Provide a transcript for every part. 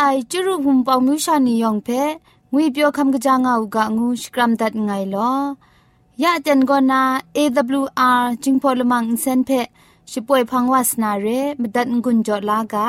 ไอจุรุภุมปองมิวชานียองเพงุยเปียวคำกะจางอูกะงูสกรัมดัดไงลอยะเจนกอนา AWR จิงพอลมังอินเซนเพช่วยพังวาสนาเรมดัดงุนจอลากา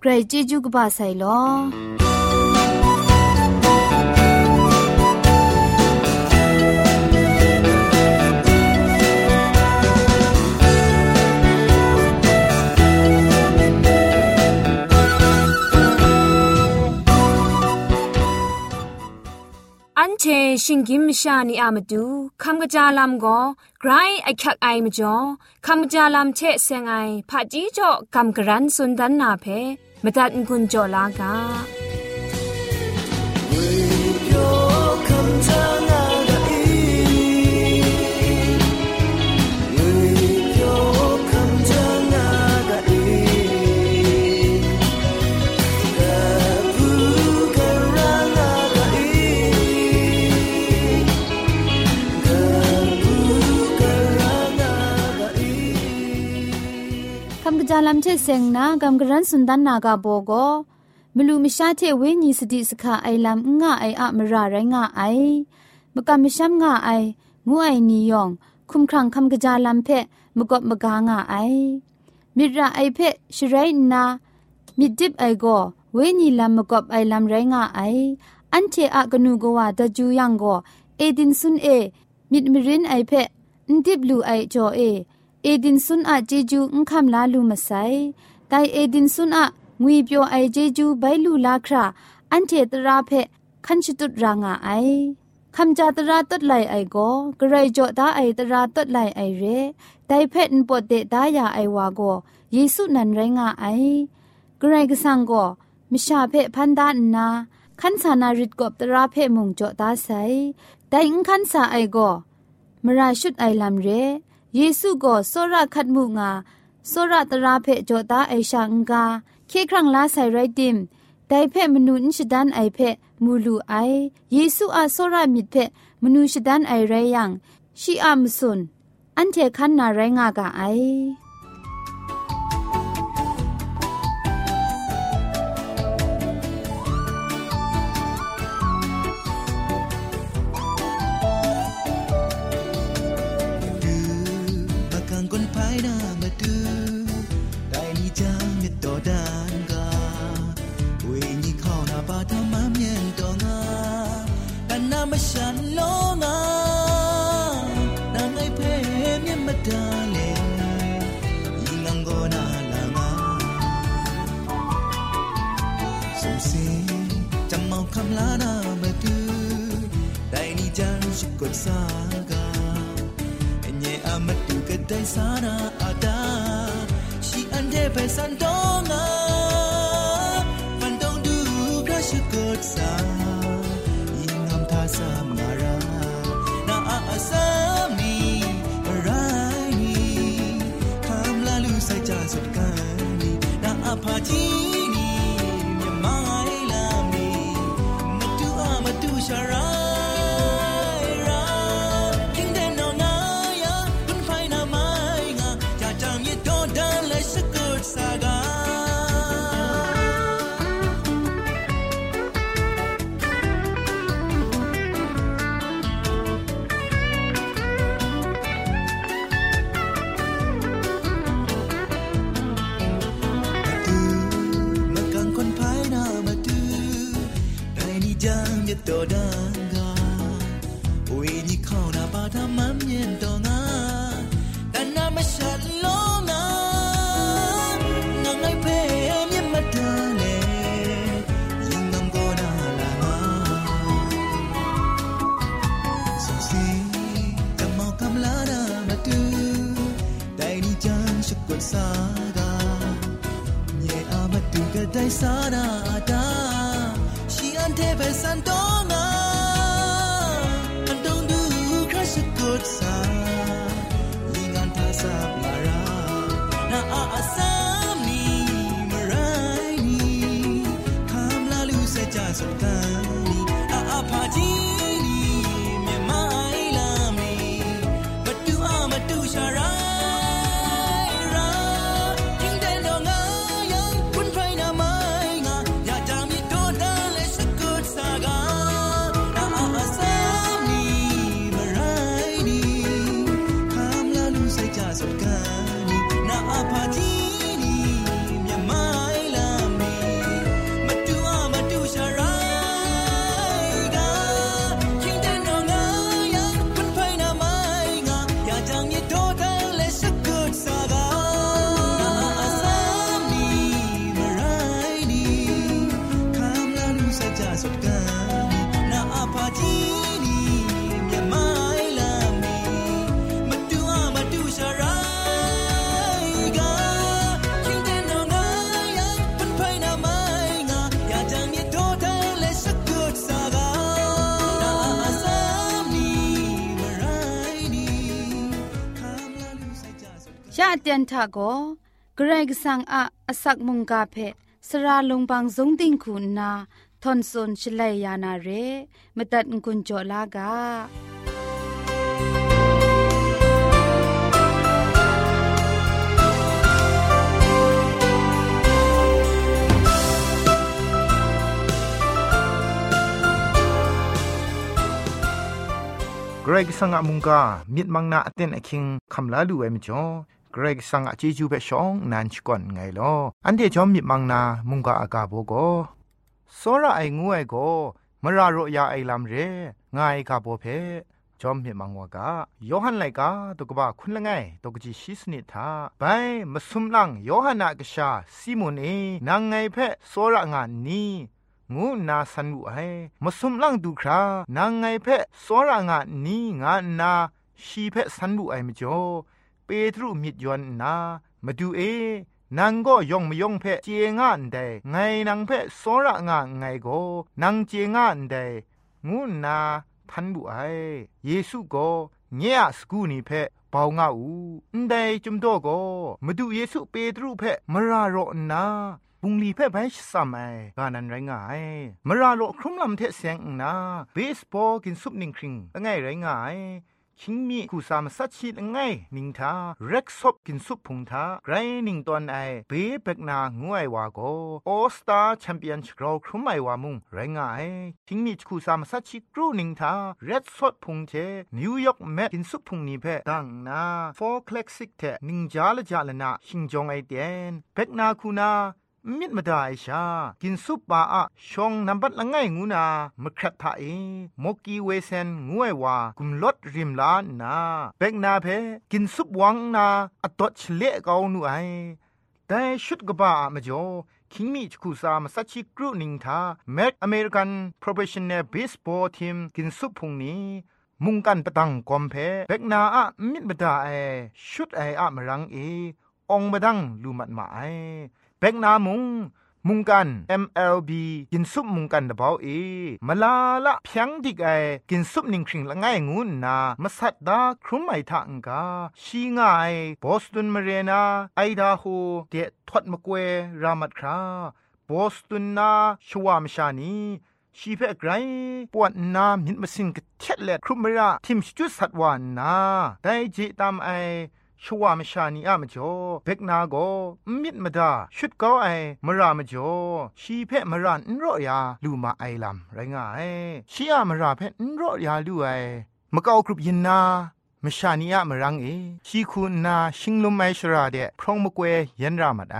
ใครจีจูกบาไซลออันเชชิงกิมชานีอามาดูคำกระจาลำก็ไกรไอคักไอมาจ่อคำกระจาลำเชเซงไอผาจีจ่อคำกระรันสุนดันนาเพ มาตัดกุญจ่อ ลากาจาลัมเชเซงนากำกรันสุนดันนากาโบโกมลูมิชาเทเวญีสติสขาไอลัมงะไออะมราไรงะไอมกำมิชัมงะไองูไอนิยองคุมครังคำกะจาลัมเพมกบมกางะไอมิระไอเพชไรนามิดิบไอโกเวญีลัมมกบไอลัมไรงะไออันเทอะกนูกวาดจูยังโกเอดินซุนเอมิดมิรินไอเพนดิบลูไอจอเอ เอดินซุนอะเจจูอุคำลาลูมาไซไดเอดินซุนอะงွေပြောไอเจจูไบลูลาคราอันเทตราเพคันชิตุรางาไอคำจาตราตัดไหลไอโกกระไรจอตาไอตราตัดไหลไอเรไดเพนปวดเดตายาไอวาโกเยซูนันไรงาไอกระไรกสังโกมิชาเพพันดานนาขันสานาริดกบตราเพมุงจอตาไซไดอิงขันสาไอโกมราชุดไอลำเร เยซูก็โซระคัดมุงาโซระตราเพจอตาไอชางกาเคครั้งลาใส่ไรดิมไดเพมนุนชดันไอเพมูลูไอเยซูอาโซระมิดเพมนุชดันไอไรยังชีอามสุนอันเทคันนาไรงากาไอ से चम्मा खमलाना बट दाइनी जान शुक्र सागा nye amatu kadai sana ada she ande besandonga pandong du brush good sa inam tha sam ngara na asam ni rai ni kam la lu sai ja sut kan ni na apha ji your မြတ်တော်ဒါငါဝေဒီခေါနာပါတာမမြင်တော်ငါတဏမရှာလုံးငါငါငိုက်ဖဲမြတ်မတန်လေရင်ငမ်ကိုနာလာငါစုံစီတမောကမလာနာမတူတိုင်ဒီချမ်းရှိကွန်စာကမြေအမတူကတိုင်စာနာတာารานาอาอาสามนีมารายนีคำลาลูเซจาสุดกานีอาอาพาจี ยะเตียนทะโกเกรกสังอะอสักมุงกาเพสระลงบางสงติงคุณนาทอนซนชลัยยานาเรมตัดกุญจลากาเกรกสังอะมุงกามิดมังนาเต็นอคิงคำลาลูเอมจ่อ รกสังอาจีจูเปชองนันชกอนไงลออันเดีจอมมีมังนามุงกาอากาโบโกโซระไองวยโกมรารยาไอลำเรงายกาโบเพจอมมิมังวากาโยฮันไลกาตุกบาคุณละไงตุกจิชิสนิทาไปมสุมลังโยฮันนากชาซิมุนเอนางไงเพโซระงานนี้งูนาสันุไอมสุมลังดูครานางไงเพโซระงานนี้งานนาชีเพสันุไอมจ่อ เปตรุมิดยอนนามาดูเอนางก็ยองมยองเพเจงอันเดไงนางเพโซระงานไงก็นางเจงอันเดงูนาทันบุไอเยซูก็เนียสกูนี่เพเปางาอูอันใดจุมโตก็มาดูเยซูเปตรุเพมรารอนาปุงลีเพ่ไปสัมไอกานันไรงายมราโลครุมลำเทเสียงนาเบสบอลกินซุปนิงคริงไงไรงาย ชิงมีคูสามสัตชิดไงนิงทาเร็กซบกินซุปพุงทาไกรนิงตอนไอเบเบกนางวยว่าโกออสตาแชมเปียนชกราครุมไอว่ามุงไรงายชิงมีคูสามสัตชิกรูนิงทาเร็ดสดพุงเจนิวยอร์กแมกินซุปพุงนี้เพดังนาโฟคล็กซิกเทนิงจาละจาละนาชิงจงไอเดนเบกนาคูนา มิดมาได้ชา กินซุปปาอะชงนับบัดละไงงูนามครัดทาเอมกีเวเซนงวยว่ากุมลดริมลานนาเบกนาเพกินซุปวังนาอตดเฉลเกาหนูไอแต่ชุดกบ้ามจ่อคิงมีชคูซามสัชิกรุนิงทาแม็กอเมริกันโปรเฟชชั่นแนลเบสบอลทีมกินซุปพุงนี้มุงกันประตังกอมเพเบกนาอะมิดบดาไอชุดไออะมรังเอองบดังลูมัดมาไอ เบกนามุงมุงกัน MLB กินซุปมุงกันดะเบาเอมลาละเพียงดิกไอกินซุปนิงคริงละง่ายงูนามาสัตดาครุมไอทังกาชีง่ายบอสตันมาเรนาไอดาโฮเดทอดมะกวรามัดคราบอสตันนาชวามชานีชีเพไกรปวดนามิดมาสิงกเช็ดแลครุมระทิมจุดสัตวานนาได้จิตามไอ ชัวมชานีอะมจ่อเบกนาโกมิดมดาชุดก็ไอมรามจ่อชีเพมรันรอยาลูมาไอลัมไรงายชีอะมราเพนรอยาลูไอมะกอกรุบยินนามชานีอะมรังเอชีคุณนาชิงลุมไมชราเดพรองมะกวยันรามัดไอ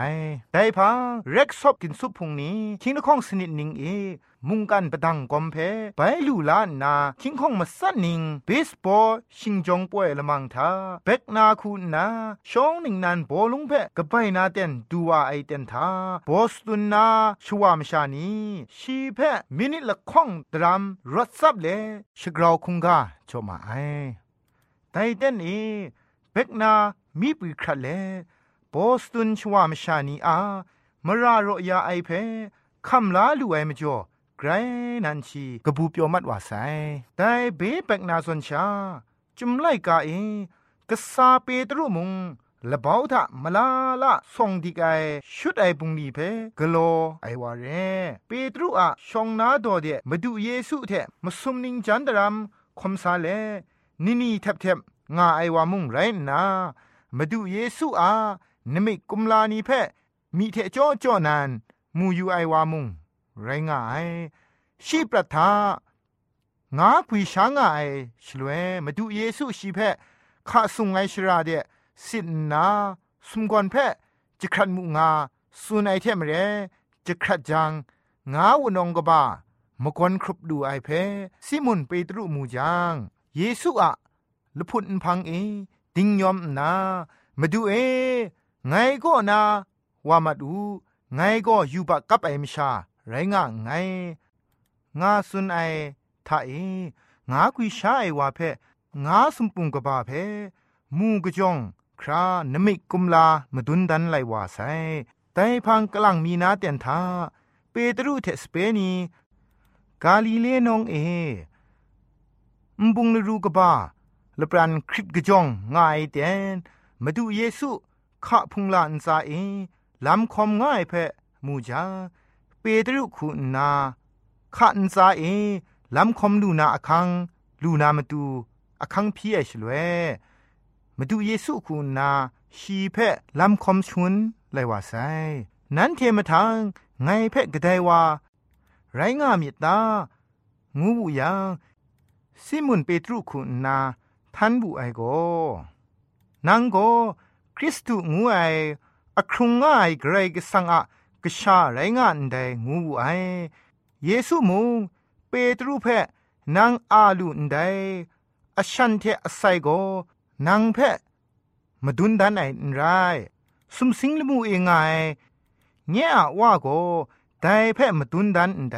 ได้พังเร็กซอบกินซุปพุงนี้คิงนคองสนิดนิงเอ มุงกันประดังกอมเพไปลูลานนาคิงคองมาสันนิงเบสบอลชิงจงป่วยละมังทาเบกนาคูนาชองหนิงนันบอลุงเพกะไปนาเต็นดูว่าไอเต็นทาบอสตุนนาชัวมชานีชีเพมินิละข้องดรัมรถซับเลชกราวคุงกาชมาไอไตเต็นเอเบกนามีปีครัเลบอสตุนชัวมชานีอามราโรยาไอเพคำลาลูไอมจ่อ ไกรนันชีกบูเปียวมัดว่าไซแต่เบเปกนาสนชา จุมไลกาเอกษาเปตรุมุงละบ่าวทะมลาละส่งดีกายชุดไอปุงนีเพกโลไอวาเรเปตรุอะชองนาโดเดมาดูเยซูเทมาสุมนิงจันดรัมคมซาเลนินีแทบแทบงาไอวามุงไรนามาดูเยซูอานมิกุมลานีเพมีเทจ้อจ้อนันมูยูไอวามุง ไรงายชีประทางาคุยช้างไอชลวยมาดูเยซูชีเพข้าสุงไอชราเดสินนาสมกอนเพจะครันมุงาสุนไอเทมเรจะครัดจังงาวนองกบามกวนครบดูไอเพซิมุนเปตรุมูจังเยซูอะลพุนพังเอดิงยอมนามาดูเอไงก็นาว่ามาดูไงก็อยู่บกับไอมชา ไรงะไงงาสุนไอทาเองากุยชาไอวาเพงาสมปุงกบาเพมูกจงครานมิกุมลามาดุนดันไลวาไซแต่พังกลังมีนาเตียนทาเปตรุเทสเปนีกาลิเลนองเอมบุงลรูกบาละปรันคริปกจงงายเตียนมาดูเยซูขะพุงลานซาเอลำคอมง่ายเพมูจา เปตรุคุณนาขะนซาเอลำคอมลูนาอคัง ลูนามาตูอคังพี่เอชลเวมาดูเยซูคุณนาชีเพลำคอมชุนเลว่าไซนั้นเทมทางไงเพกะไดว่า ไรงามิตา งูบุยังซิมุนเปตรุคุณนา ทันบุไอโกนังโกคริสตุงูไออครุงง่ายกรกสังอะ กชาไรงานไดงูไอเยซูมุงเปตรุเพนางอาลุนไดอชันเทอไซโกนางเพมาดุนดันไอไรสุมสิงลมูเองไงเงี้ยว่าโกไดเพมาดุนดันได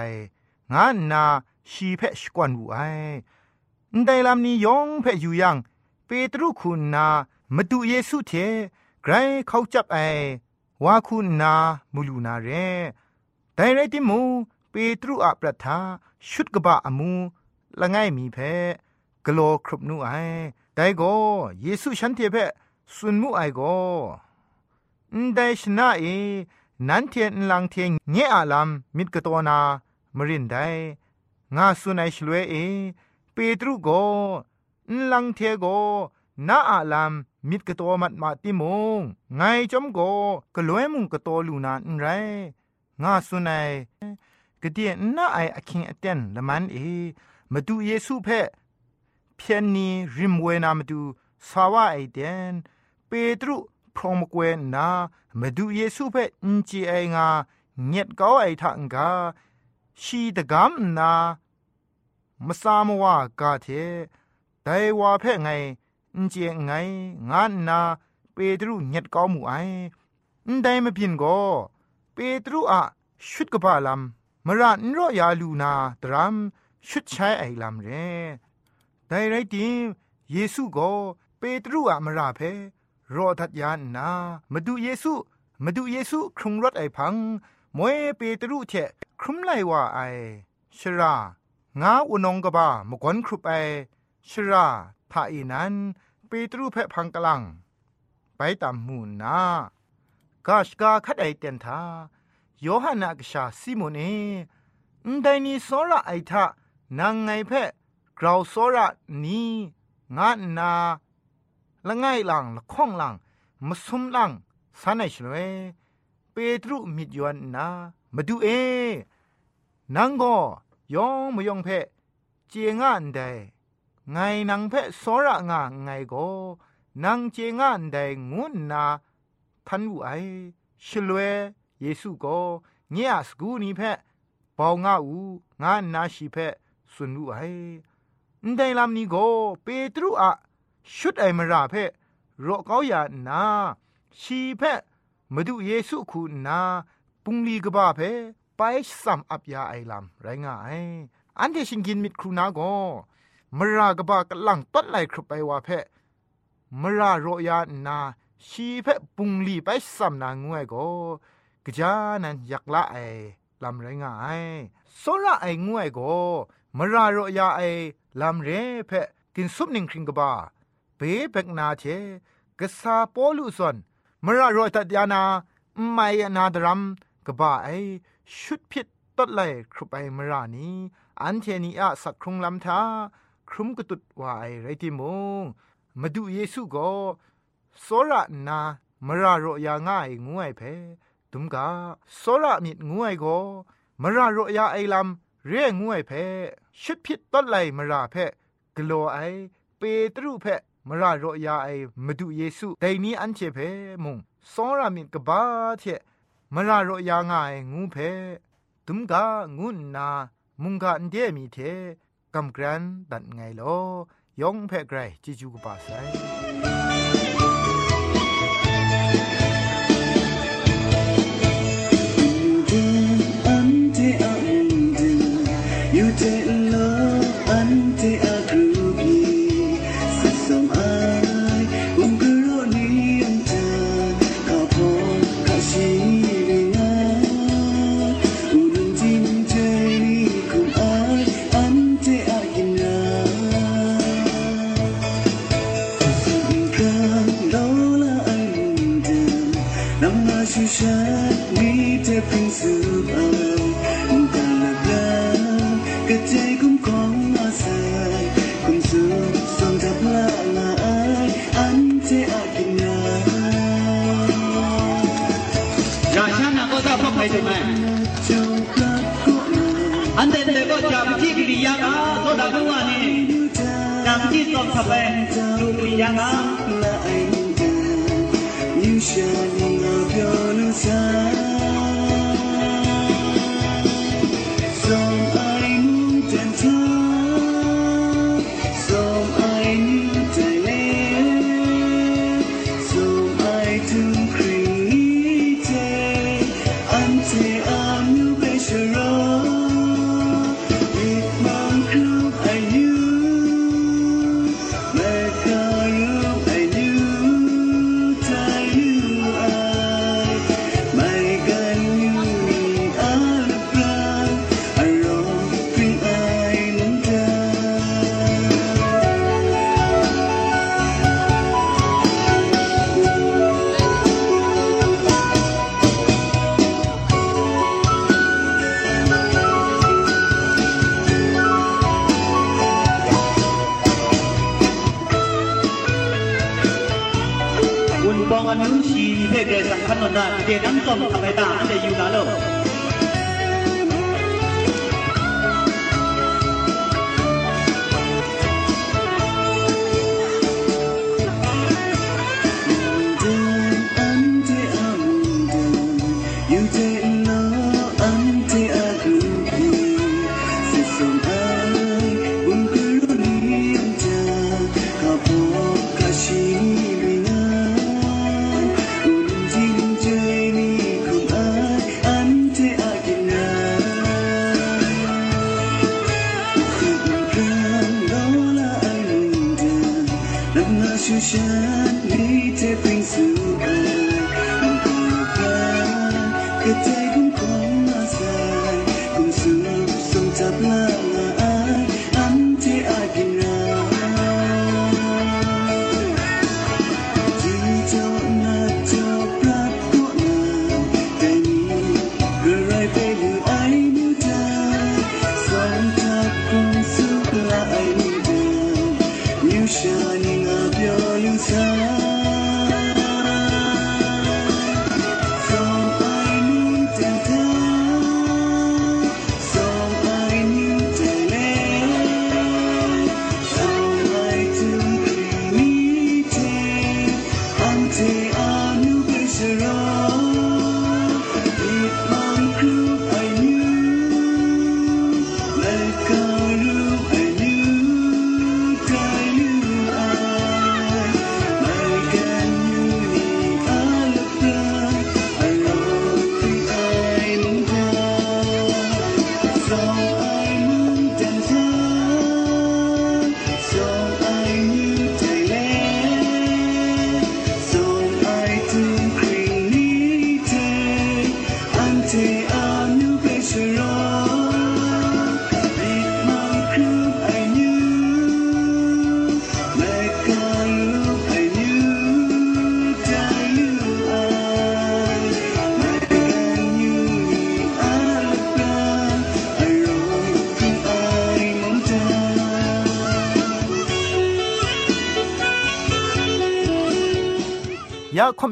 งานนาชีเพชกวนบุไอไดลำนี้ยองเพอยู่ยังเปตรุคุณนามาดูเยซูเทไกรเขาจับไอ ว่าคุณนามูลูนาเรไดไรติมูเปตรุอัปรัฐาชุดกบะอมูละไงมีเพกโลครบนูไอไดโกเยซูฉันเทเพสุนมูไอโกนไดชนะเอนันเทียนลังเทียงเงอาลัมมิดกะตอนามรินไดงาสุนัยชลเวเอเปตรุโกนลังเทโกนาอาลัม มิดกะตอมัดมาติมงไงจอมโกกะลวยมุงกะตอลูนานไรงาสุนัยกะเดียนาไออคิงอเตนละมันเอมาดูเยซูเพ่เพียนนีริมเวนามาดูสาวะไอเดนเปตรุพรอมกเวนามาดูเยซูเพอินจีไองาเงียดก้าไอทังกาชีตะกามนามสามวากาเทไดวาเพ่ไง อินเจไงงานนาเปตรุเงียดก้ามูไออินได้มาพินโกเปตรุอะชุดกบาลัมมระนรอยาลูนาตรัมชุดใช้ไอลัมเรแต่ไรติเยซูก็เปตรุอะมระเพรอทัดยานนามาดูเยซูมาดูเยซูครุงรถไอพังมวยเปตรุเทครุมไลว่าไอชรางาอุนงกบ้ามกวนครุปไอชรา ทาอีนันเปตรุเพพังกลัง ไปตามมูนากาชกาคัดไอเตนทาโยฮันากชาซิโมเนนไดนีโซระไอทะนางไงเพะกราวโซระนีงานนาละไงหลังละข้องหลังมาซุมหลังสันไอชลเวเปตรุมิดยวนนามาดูเอ นังก็ยองมยองเพะเจงานได ไงนังเพะสซระงาไงก็นังเจงอันได้งุนนาพันวุไอชลเวเยซูก็เงียสกูนีเพะปองงาอูงานนาชีเพะสุนวุไอไดลำนี้ก็เปตรุอะชุดไอมราเพะรอเกาอย่านาชีเพะมาดูเยซูคูนาปุงลีกบ้าเพไปสัมอับยาไอลำไรงาไออันที่ชิงกินมิดครูนาก็ มรากบากลังต้นไหลครุไปว่าเพะมรารอยานาชีเพะปุงลีไปสำมนางวยก็กจานันยักละไอลำไรงายสระไองวยก็มรารอยาไอลำเรเพะกินสุปหนึ่งคริงกบาเปเปกนาเชกษาปอลุสันมรารอยตัดยานาไม่นาดรัมกบ้าไอชุดพิษต้นไหลครุไปมรานี้อันเทนีอาสักครุงลำทา ครุมกตุดวายไรติมงมาดูเยซูก็โซระนามราโรยาง่ายงวยเพดุมกาโซระมิดงวยก็มราโรยาไอลำเรื่องวยเพชุดพิษต้นไหลมราเพกลัวไอเปตรุเพมราโรยาไอมาดูเยซูแต่นี้อันเชเพมุงสรามิดกบาเทมราโรยางายงูเพตุมกางุนนามุงกาอันเดมีเท กำกรันดัดไงลอยองเพไกรจิจูกบาไซ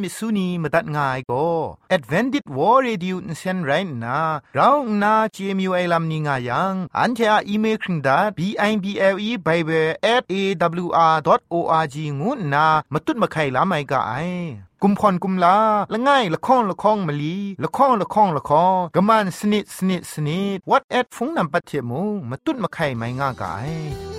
มิสุนีมตัดง่ายก็ Advented War Radio นเซนไรน่ะเรางนา JMU ไอลัมนิง่ายังอันที่อ่าอีเมลคิงดา B I B L E Bible at อ w r o r g งูนามาตุ้ดมาไข่ลาไม่ก่ายกุมพรกุมลาละง่ายละค้องละค้องมะลีละค้องละค้องละค้องกะมันสนิดสนิดสนิด what อดฟงนำปัจเจมูมาตุ้ดมาไข่ไม่ง่าก่าย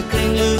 มจะ